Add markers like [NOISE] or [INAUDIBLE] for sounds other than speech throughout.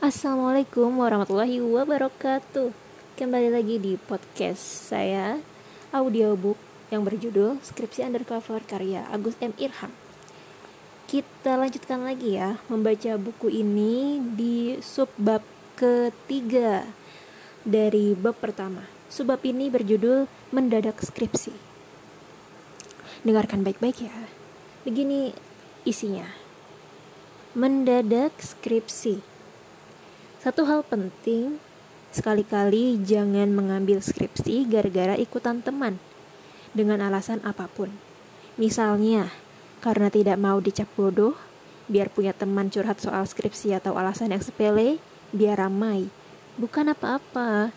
Assalamualaikum warahmatullahi wabarakatuh. Kembali lagi di podcast saya Audiobook yang berjudul Skripsi Undercover karya Agus M. Irham. Kita lanjutkan lagi ya Membaca buku ini di subbab ketiga Dari bab pertama Subbab ini berjudul Mendadak Skripsi Dengarkan baik-baik ya Begini isinya Mendadak Skripsi satu hal penting, sekali-kali jangan mengambil skripsi gara-gara ikutan teman dengan alasan apa pun. Misalnya, karena tidak mau dicap bodoh, biar punya teman curhat soal skripsi atau alasan yang sepele, biar ramai. Bukan apa-apa.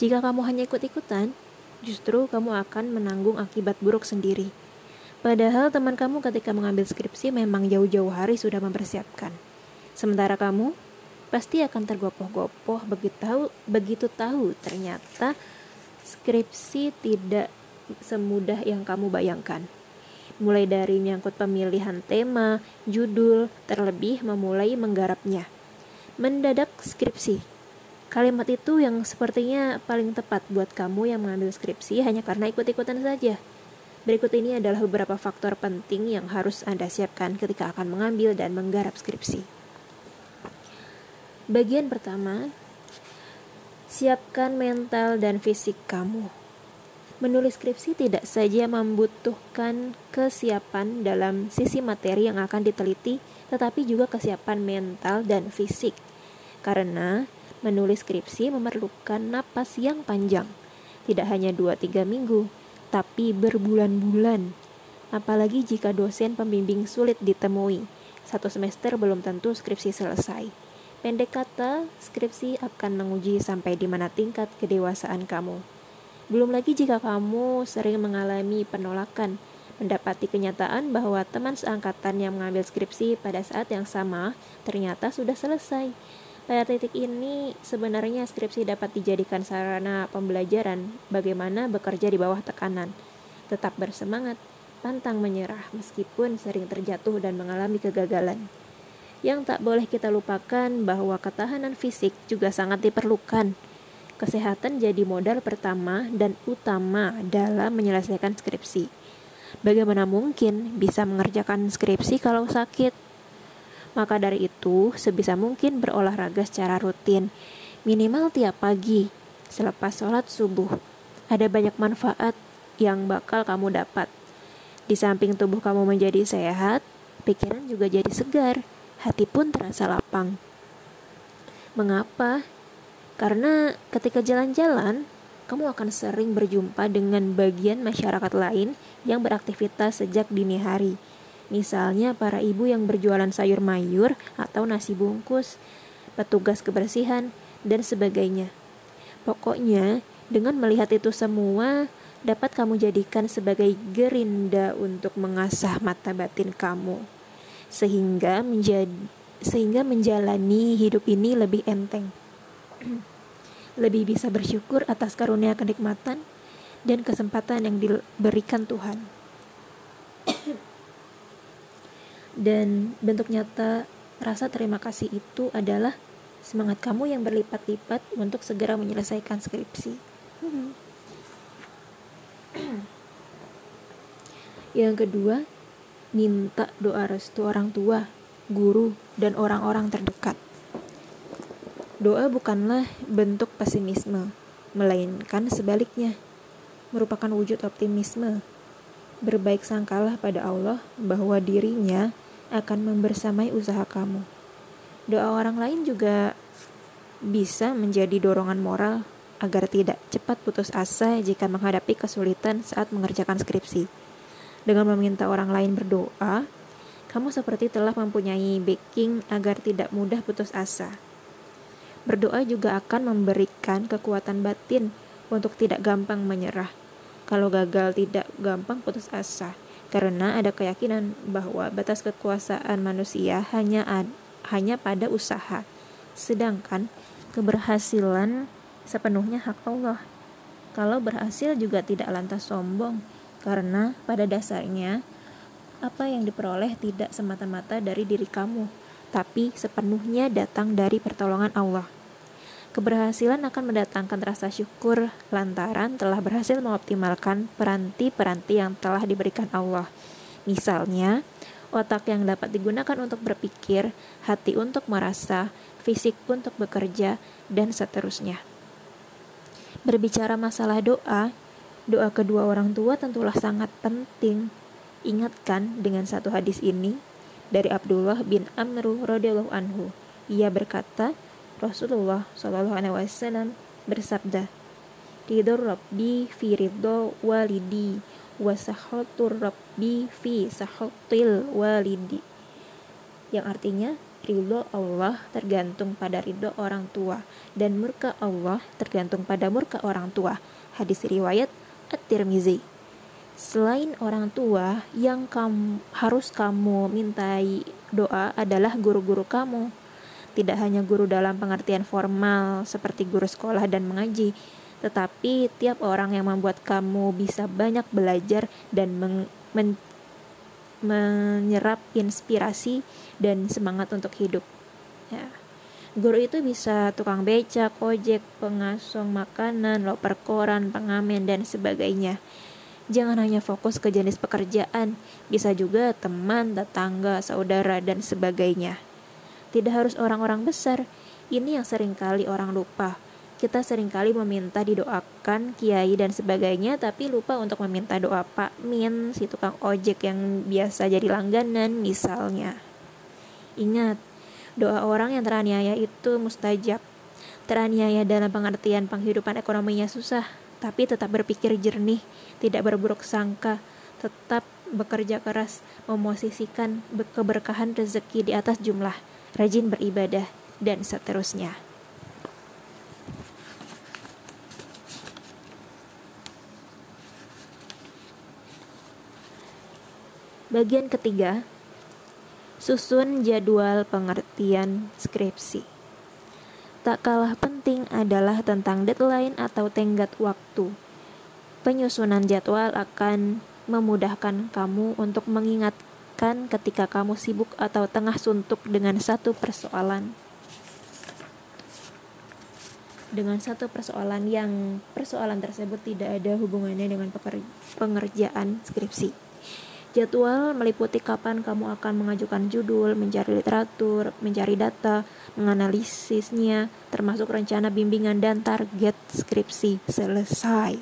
Jika kamu hanya ikut-ikutan, justru kamu akan menanggung akibat buruk sendiri. Padahal teman kamu ketika mengambil skripsi memang jauh-jauh hari sudah mempersiapkan. Sementara kamu pasti akan tergopoh-gopoh begitu tahu begitu tahu ternyata skripsi tidak semudah yang kamu bayangkan. Mulai dari menyangkut pemilihan tema, judul, terlebih memulai menggarapnya. Mendadak skripsi. Kalimat itu yang sepertinya paling tepat buat kamu yang mengambil skripsi hanya karena ikut-ikutan saja. Berikut ini adalah beberapa faktor penting yang harus Anda siapkan ketika akan mengambil dan menggarap skripsi. Bagian pertama, siapkan mental dan fisik kamu. Menulis skripsi tidak saja membutuhkan kesiapan dalam sisi materi yang akan diteliti, tetapi juga kesiapan mental dan fisik. Karena menulis skripsi memerlukan napas yang panjang, tidak hanya 2-3 minggu, tapi berbulan-bulan. Apalagi jika dosen pembimbing sulit ditemui, satu semester belum tentu skripsi selesai. Pendek kata, skripsi akan menguji sampai di mana tingkat kedewasaan kamu. Belum lagi jika kamu sering mengalami penolakan, mendapati kenyataan bahwa teman seangkatan yang mengambil skripsi pada saat yang sama ternyata sudah selesai. Pada titik ini, sebenarnya skripsi dapat dijadikan sarana pembelajaran bagaimana bekerja di bawah tekanan. Tetap bersemangat, pantang menyerah meskipun sering terjatuh dan mengalami kegagalan. Yang tak boleh kita lupakan bahwa ketahanan fisik juga sangat diperlukan. Kesehatan jadi modal pertama dan utama dalam menyelesaikan skripsi. Bagaimana mungkin bisa mengerjakan skripsi kalau sakit? Maka dari itu, sebisa mungkin berolahraga secara rutin, minimal tiap pagi, selepas sholat subuh. Ada banyak manfaat yang bakal kamu dapat. Di samping tubuh kamu menjadi sehat, pikiran juga jadi segar hati pun terasa lapang. Mengapa? Karena ketika jalan-jalan, kamu akan sering berjumpa dengan bagian masyarakat lain yang beraktivitas sejak dini hari. Misalnya para ibu yang berjualan sayur mayur atau nasi bungkus, petugas kebersihan, dan sebagainya. Pokoknya, dengan melihat itu semua, dapat kamu jadikan sebagai gerinda untuk mengasah mata batin kamu sehingga menjadi sehingga menjalani hidup ini lebih enteng. [CLEARS THROAT] lebih bisa bersyukur atas karunia kenikmatan dan kesempatan yang diberikan Tuhan. Dan bentuk nyata rasa terima kasih itu adalah semangat kamu yang berlipat-lipat untuk segera menyelesaikan skripsi. [CLEARS THROAT] yang kedua, minta doa restu orang tua, guru, dan orang-orang terdekat. Doa bukanlah bentuk pesimisme, melainkan sebaliknya, merupakan wujud optimisme. Berbaik sangkalah pada Allah bahwa dirinya akan membersamai usaha kamu. Doa orang lain juga bisa menjadi dorongan moral agar tidak cepat putus asa jika menghadapi kesulitan saat mengerjakan skripsi dengan meminta orang lain berdoa, kamu seperti telah mempunyai backing agar tidak mudah putus asa. Berdoa juga akan memberikan kekuatan batin untuk tidak gampang menyerah. Kalau gagal tidak gampang putus asa, karena ada keyakinan bahwa batas kekuasaan manusia hanya ad, hanya pada usaha, sedangkan keberhasilan sepenuhnya hak Allah. Kalau berhasil juga tidak lantas sombong, Karena pada dasarnya apa yang diperoleh tidak semata-mata dari diri kamu, tapi sepenuhnya datang dari pertolongan Allah. Keberhasilan akan mendatangkan rasa syukur lantaran telah berhasil mengoptimalkan peranti-peranti yang telah diberikan Allah. Misalnya, otak yang dapat digunakan untuk berpikir, hati untuk merasa, fisik untuk bekerja, dan seterusnya. Berbicara masalah doa, doa kedua orang tua tentulah sangat penting Ingatkan dengan satu hadis ini dari Abdullah bin Amru radhiyallahu anhu. Ia berkata, Rasulullah shallallahu alaihi wasallam bersabda, Ridho Rabbi fi ridho walidi wa sahatur Rabbi fi sahatil walidi. Yang artinya, ridho Allah tergantung pada ridho orang tua dan murka Allah tergantung pada murka orang tua. Hadis riwayat At-Tirmizi selain orang tua yang kamu harus kamu mintai doa adalah guru-guru kamu tidak hanya guru dalam pengertian formal seperti guru sekolah dan mengaji tetapi tiap orang yang membuat kamu bisa banyak belajar dan meng, men, menyerap inspirasi dan semangat untuk hidup ya Guru itu bisa tukang becak, ojek, pengasong makanan, loper koran, pengamen, dan sebagainya. Jangan hanya fokus ke jenis pekerjaan, bisa juga teman, tetangga, saudara, dan sebagainya. Tidak harus orang-orang besar, ini yang sering kali orang lupa. Kita sering kali meminta didoakan kiai dan sebagainya, tapi lupa untuk meminta doa Pak Min, si tukang ojek yang biasa jadi langganan misalnya. Ingat, doa orang yang teraniaya itu mustajab. Teraniaya dalam pengertian penghidupan ekonominya susah, tapi tetap berpikir jernih, tidak berburuk sangka, tetap bekerja keras, memosisikan keberkahan rezeki di atas jumlah, rajin beribadah, dan seterusnya. Bagian ketiga, susun jadwal pengertian skripsi. Tak kalah penting adalah tentang deadline atau tenggat waktu. Penyusunan jadwal akan memudahkan kamu untuk mengingatkan ketika kamu sibuk atau tengah suntuk dengan satu persoalan. Dengan satu persoalan yang persoalan tersebut tidak ada hubungannya dengan pengerjaan skripsi. Jadwal meliputi kapan kamu akan mengajukan judul, mencari literatur, mencari data, menganalisisnya, termasuk rencana bimbingan dan target skripsi selesai.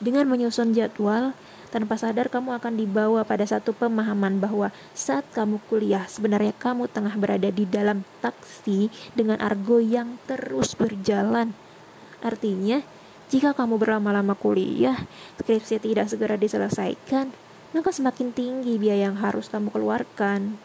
Dengan menyusun jadwal, tanpa sadar kamu akan dibawa pada satu pemahaman bahwa saat kamu kuliah sebenarnya kamu tengah berada di dalam taksi dengan argo yang terus berjalan. Artinya, jika kamu berlama-lama kuliah, skripsi tidak segera diselesaikan, maka semakin tinggi biaya yang harus kamu keluarkan.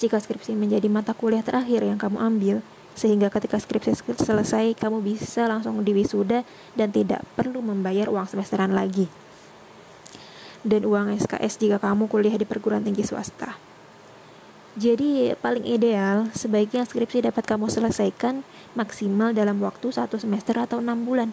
Jika skripsi menjadi mata kuliah terakhir yang kamu ambil, sehingga ketika skripsi selesai kamu bisa langsung diwisuda dan tidak perlu membayar uang semesteran lagi. Dan uang SKS jika kamu kuliah di perguruan tinggi swasta. Jadi paling ideal sebaiknya skripsi dapat kamu selesaikan maksimal dalam waktu satu semester atau enam bulan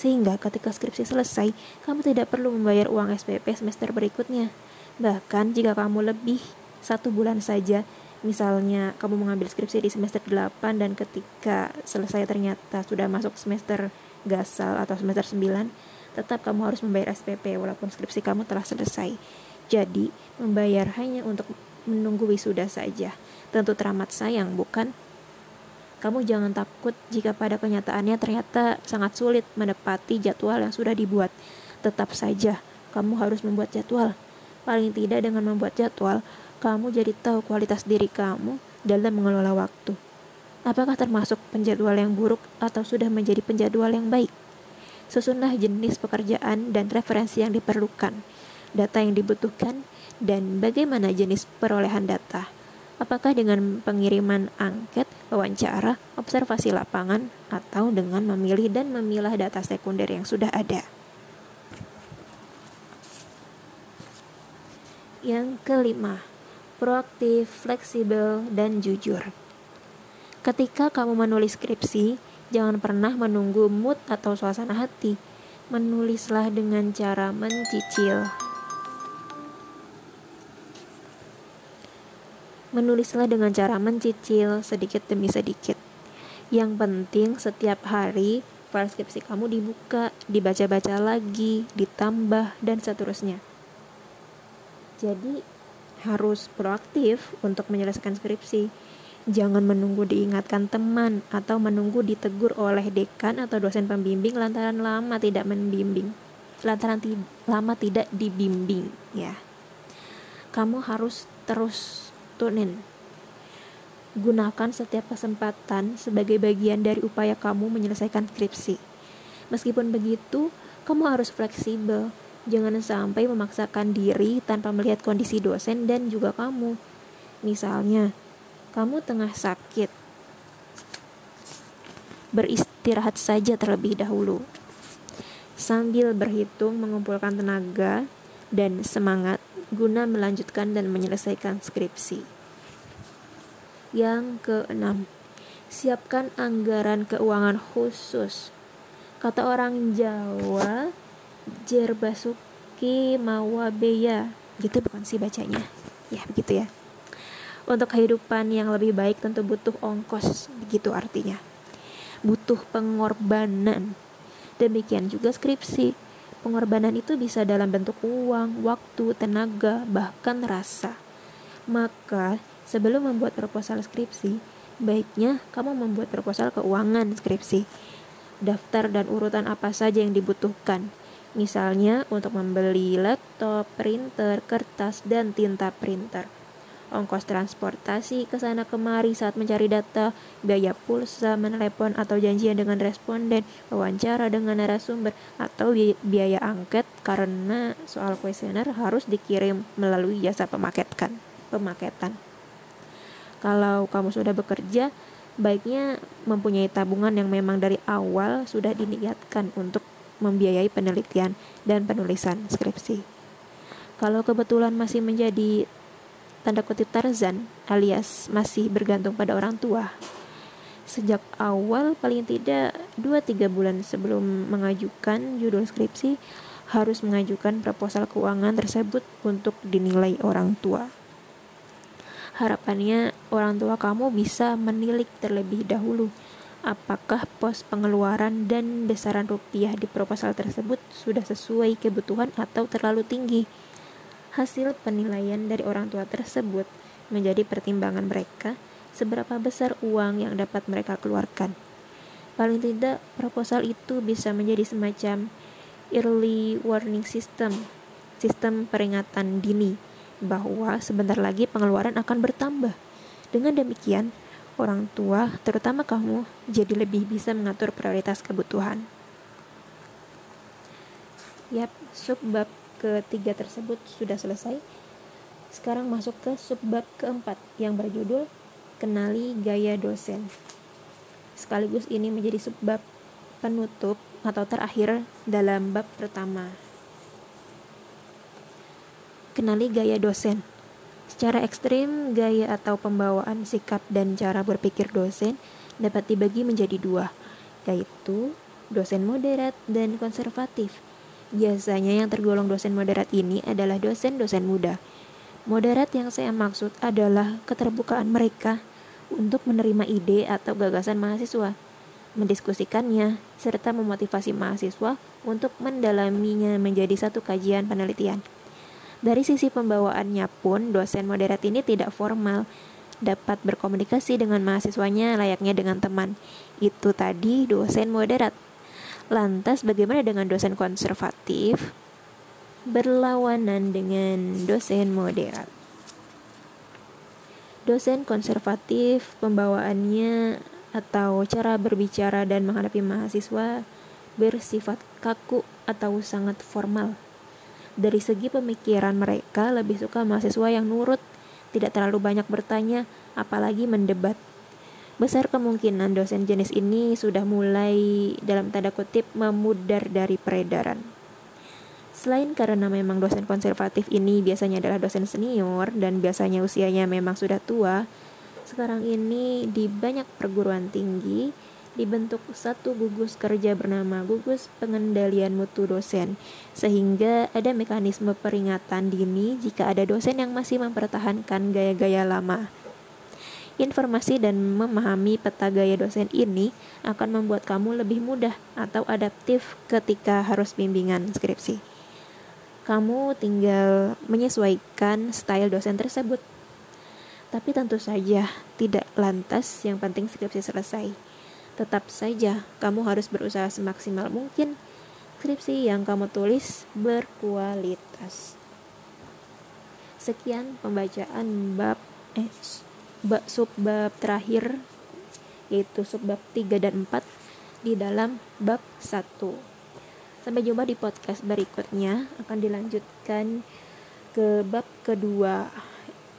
sehingga ketika skripsi selesai, kamu tidak perlu membayar uang SPP semester berikutnya. Bahkan jika kamu lebih satu bulan saja, misalnya kamu mengambil skripsi di semester 8 dan ketika selesai ternyata sudah masuk semester gasal atau semester 9, tetap kamu harus membayar SPP walaupun skripsi kamu telah selesai. Jadi, membayar hanya untuk menunggu wisuda saja. Tentu teramat sayang, bukan? Kamu jangan takut jika pada kenyataannya ternyata sangat sulit menepati jadwal yang sudah dibuat. Tetap saja, kamu harus membuat jadwal. Paling tidak dengan membuat jadwal, kamu jadi tahu kualitas diri kamu dalam mengelola waktu. Apakah termasuk penjadwal yang buruk atau sudah menjadi penjadwal yang baik? Susunlah jenis pekerjaan dan referensi yang diperlukan, data yang dibutuhkan, dan bagaimana jenis perolehan data. Apakah dengan pengiriman angket, wawancara, observasi lapangan, atau dengan memilih dan memilah data sekunder yang sudah ada? Yang kelima, proaktif, fleksibel, dan jujur. Ketika kamu menulis skripsi, jangan pernah menunggu mood atau suasana hati. Menulislah dengan cara mencicil. Menulislah dengan cara mencicil sedikit demi sedikit. Yang penting setiap hari file skripsi kamu dibuka, dibaca-baca lagi, ditambah, dan seterusnya. Jadi harus proaktif untuk menyelesaikan skripsi. Jangan menunggu diingatkan teman atau menunggu ditegur oleh dekan atau dosen pembimbing lantaran lama tidak membimbing. Lantaran ti lama tidak dibimbing, ya. Kamu harus terus tunin. Gunakan setiap kesempatan sebagai bagian dari upaya kamu menyelesaikan skripsi. Meskipun begitu, kamu harus fleksibel. Jangan sampai memaksakan diri tanpa melihat kondisi dosen dan juga kamu. Misalnya, kamu tengah sakit. Beristirahat saja terlebih dahulu. Sambil berhitung mengumpulkan tenaga dan semangat guna melanjutkan dan menyelesaikan skripsi. Yang keenam, siapkan anggaran keuangan khusus. Kata orang Jawa, Jerbasuki Mawabeya. Gitu bukan sih bacanya? Ya, begitu ya. Untuk kehidupan yang lebih baik tentu butuh ongkos, begitu artinya. Butuh pengorbanan. Demikian juga skripsi Pengorbanan itu bisa dalam bentuk uang, waktu, tenaga, bahkan rasa. Maka, sebelum membuat proposal skripsi, baiknya kamu membuat proposal keuangan skripsi. Daftar dan urutan apa saja yang dibutuhkan. Misalnya untuk membeli laptop, printer, kertas, dan tinta printer ongkos transportasi ke sana kemari saat mencari data, biaya pulsa, menelepon atau janjian dengan responden, wawancara dengan narasumber, atau biaya angket karena soal kuesioner harus dikirim melalui jasa pemaketkan, pemaketan. Kalau kamu sudah bekerja, baiknya mempunyai tabungan yang memang dari awal sudah diniatkan untuk membiayai penelitian dan penulisan skripsi. Kalau kebetulan masih menjadi tanda kutip Tarzan alias masih bergantung pada orang tua. Sejak awal paling tidak 2-3 bulan sebelum mengajukan judul skripsi harus mengajukan proposal keuangan tersebut untuk dinilai orang tua. Harapannya orang tua kamu bisa menilik terlebih dahulu apakah pos pengeluaran dan besaran rupiah di proposal tersebut sudah sesuai kebutuhan atau terlalu tinggi Hasil penilaian dari orang tua tersebut menjadi pertimbangan mereka seberapa besar uang yang dapat mereka keluarkan. Paling tidak, proposal itu bisa menjadi semacam early warning system, sistem peringatan dini bahwa sebentar lagi pengeluaran akan bertambah. Dengan demikian, orang tua, terutama kamu, jadi lebih bisa mengatur prioritas kebutuhan. Yap, subbab ketiga tersebut sudah selesai. Sekarang masuk ke subbab keempat yang berjudul Kenali Gaya Dosen. Sekaligus ini menjadi subbab penutup atau terakhir dalam bab pertama. Kenali gaya dosen. Secara ekstrim, gaya atau pembawaan sikap dan cara berpikir dosen dapat dibagi menjadi dua, yaitu dosen moderat dan konservatif. Biasanya yang tergolong dosen moderat ini adalah dosen-dosen muda. Moderat yang saya maksud adalah keterbukaan mereka untuk menerima ide atau gagasan mahasiswa, mendiskusikannya, serta memotivasi mahasiswa untuk mendalaminya menjadi satu kajian penelitian. Dari sisi pembawaannya pun, dosen moderat ini tidak formal, dapat berkomunikasi dengan mahasiswanya layaknya dengan teman. Itu tadi dosen moderat. Lantas bagaimana dengan dosen konservatif? Berlawanan dengan dosen moderat. Dosen konservatif pembawaannya atau cara berbicara dan menghadapi mahasiswa bersifat kaku atau sangat formal. Dari segi pemikiran mereka lebih suka mahasiswa yang nurut, tidak terlalu banyak bertanya, apalagi mendebat besar kemungkinan dosen jenis ini sudah mulai dalam tanda kutip memudar dari peredaran. Selain karena memang dosen konservatif ini biasanya adalah dosen senior dan biasanya usianya memang sudah tua, sekarang ini di banyak perguruan tinggi dibentuk satu gugus kerja bernama gugus pengendalian mutu dosen sehingga ada mekanisme peringatan dini jika ada dosen yang masih mempertahankan gaya-gaya lama. Informasi dan memahami peta gaya dosen ini akan membuat kamu lebih mudah atau adaptif ketika harus bimbingan skripsi. Kamu tinggal menyesuaikan style dosen tersebut tapi tentu saja tidak lantas yang penting skripsi selesai. Tetap saja kamu harus berusaha semaksimal mungkin skripsi yang kamu tulis berkualitas. Sekian pembacaan bab eh bab subbab terakhir yaitu subbab 3 dan 4 di dalam bab 1. Sampai jumpa di podcast berikutnya akan dilanjutkan ke bab kedua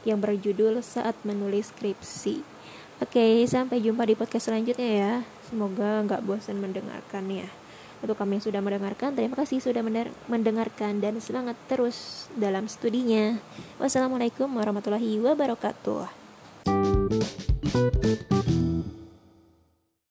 yang berjudul Saat Menulis Skripsi. Oke, sampai jumpa di podcast selanjutnya ya. Semoga nggak bosan mendengarkannya. Untuk kami yang sudah mendengarkan, terima kasih sudah mendengarkan dan semangat terus dalam studinya. Wassalamualaikum warahmatullahi wabarakatuh.